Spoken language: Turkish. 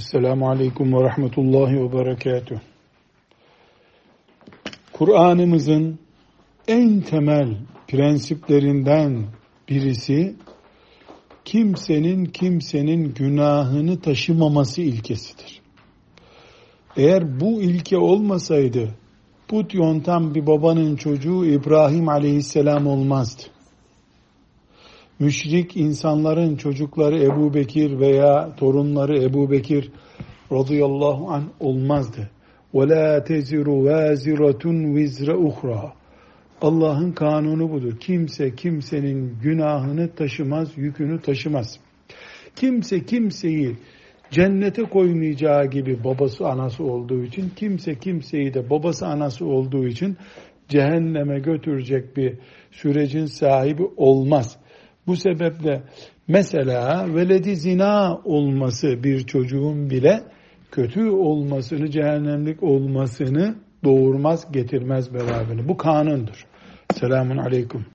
Esselamu Aleyküm ve Rahmetullahi ve Berekatuh. Kur'an'ımızın en temel prensiplerinden birisi kimsenin kimsenin günahını taşımaması ilkesidir. Eğer bu ilke olmasaydı put yontan bir babanın çocuğu İbrahim aleyhisselam olmazdı müşrik insanların çocukları Ebu Bekir veya torunları Ebu Bekir radıyallahu an olmazdı. وَلَا تَزِرُ وَازِرَةٌ وِزْرَ اُخْرَى Allah'ın kanunu budur. Kimse kimsenin günahını taşımaz, yükünü taşımaz. Kimse kimseyi cennete koymayacağı gibi babası anası olduğu için kimse kimseyi de babası anası olduğu için cehenneme götürecek bir sürecin sahibi olmaz.'' Bu sebeple mesela veledi zina olması bir çocuğun bile kötü olmasını, cehennemlik olmasını doğurmaz, getirmez beraberinde. Bu kanundur. Selamun aleyküm.